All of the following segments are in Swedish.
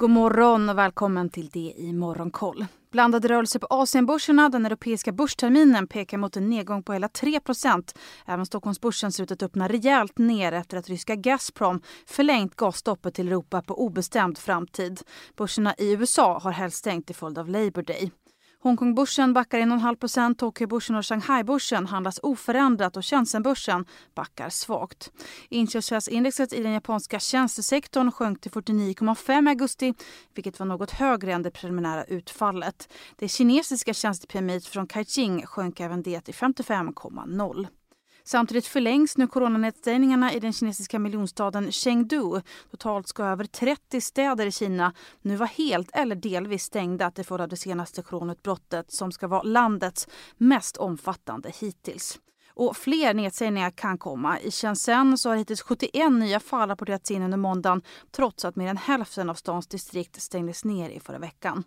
God morgon och välkommen till det i Morgonkoll. Blandade rörelser på Asienbörserna. Den europeiska börsterminen pekar mot en nedgång på hela 3 Även Stockholmsbörsen ser ut att öppna rejält ner efter att ryska Gazprom förlängt gasstoppet till Europa på obestämd framtid. Börserna i USA har helst stängt till följd av Labour Day. Hongkongbörsen backar 1,5% Tokyobörsen och Shanghaibörsen handlas oförändrat och Shenzhenbörsen backar svagt. Inköpschefsindexet i den japanska tjänstesektorn sjönk till 49,5 i augusti vilket var något högre än det preliminära utfallet. Det kinesiska tjänstepremiet från Kaijing sjönk även det till 55,0. Samtidigt förlängs nu coronanedstängningarna i den kinesiska miljonstaden Chengdu. Totalt ska över 30 städer i Kina nu vara helt eller delvis stängda till följd av det senaste coronautbrottet som ska vara landets mest omfattande hittills. Och fler nedsägningar kan komma. I Shenzhen så har hittills 71 nya fall rapporterats in under måndagen trots att mer än hälften av stans distrikt stängdes ner i förra veckan.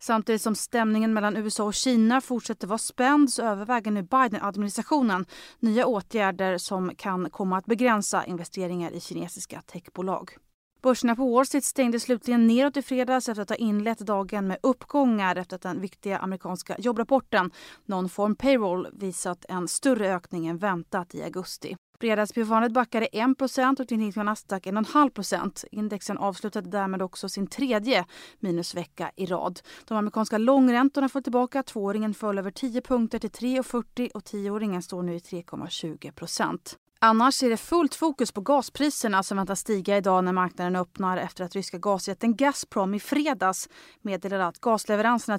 Samtidigt som stämningen mellan USA och Kina fortsätter vara spänd så överväger nu Biden-administrationen nya åtgärder som kan komma att begränsa investeringar i kinesiska techbolag. Börserna på Wall Street stängde slutligen neråt i fredags efter att ha inlett dagen med uppgångar efter att den viktiga amerikanska jobbrapporten Non-Form Payroll visat en större ökning än väntat i augusti. Fredagsbiofandet backade 1% och index Nasdaq 1,5% Indexen avslutade därmed också sin tredje minusvecka i rad. De amerikanska långräntorna föll tillbaka. Tvååringen föll över 10 punkter till 3,40 och tioåringen står nu i 3,20% Annars är det fullt fokus på gaspriserna som väntas stiga idag när marknaden öppnar efter att ryska gasjätten Gazprom i fredags meddelade att gasleveranserna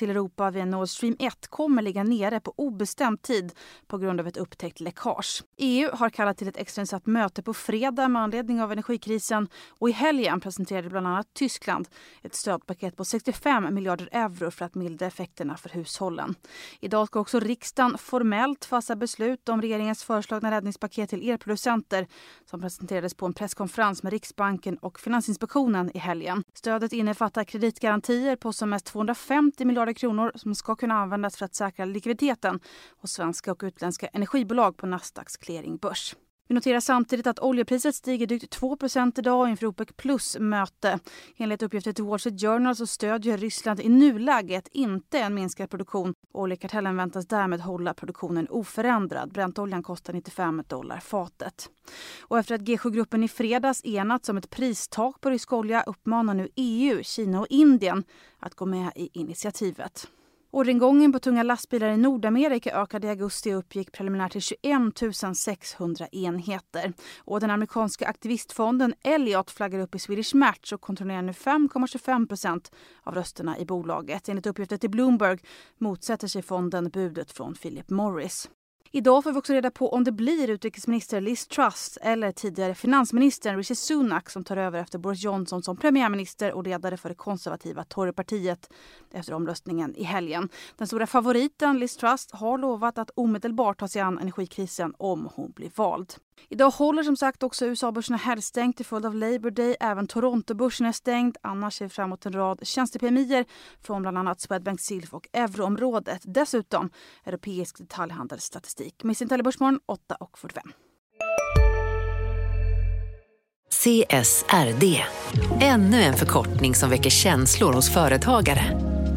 till Europa via Nord Stream 1 kommer ligga nere på obestämd tid på grund av ett upptäckt läckage. EU har kallat till ett extrainsatt möte på fredag med anledning av energikrisen och i helgen presenterade bland annat Tyskland ett stödpaket på 65 miljarder euro för att mildra effekterna för hushållen. Idag ska också riksdagen formellt fatta beslut om regeringens föreslagna räddningspaket till elproducenter som presenterades på en presskonferens med Riksbanken och Finansinspektionen i helgen. Stödet innefattar kreditgarantier på som mest 250 miljarder miljarder kronor som ska kunna användas för att säkra likviditeten hos svenska och utländska energibolag på Nasdaqs clearingbörs. Vi noterar samtidigt att oljepriset stiger drygt 2% idag inför OPEC plus-möte. Enligt uppgifter till Wall Street Journal så stödjer Ryssland i nuläget inte en minskad produktion. Oljekartellen väntas därmed hålla produktionen oförändrad. Brentoljan kostar 95 dollar fatet. Och efter att G7-gruppen i fredags enats om ett pristak på rysk olja uppmanar nu EU, Kina och Indien att gå med i initiativet. Orderingången på tunga lastbilar i Nordamerika ökade i augusti och uppgick preliminärt till 21 600 enheter. Och den amerikanska aktivistfonden Elliot flaggar upp i Swedish Match och kontrollerar nu 5,25% av rösterna i bolaget. Enligt uppgifter till Bloomberg motsätter sig fonden budet från Philip Morris. Idag får vi också reda på om det blir utrikesminister Liz Truss eller tidigare finansministern Rishi Sunak som tar över efter Boris Johnson som premiärminister och ledare för det konservativa Torypartiet efter omröstningen i helgen. Den stora favoriten Liz Truss har lovat att omedelbart ta sig an energikrisen om hon blir vald. Idag håller som sagt också USA-börserna helgstängt till följd av Labour Day. Även Toronto-börsen är stängd. Annars ser vi fram emot en rad tjänste från bland annat Swedbank Silf och euroområdet. Dessutom europeisk detaljhandelsstatistik. Missa inte Börsmorgon 8.45. CSRD. Ännu en förkortning som väcker känslor hos företagare.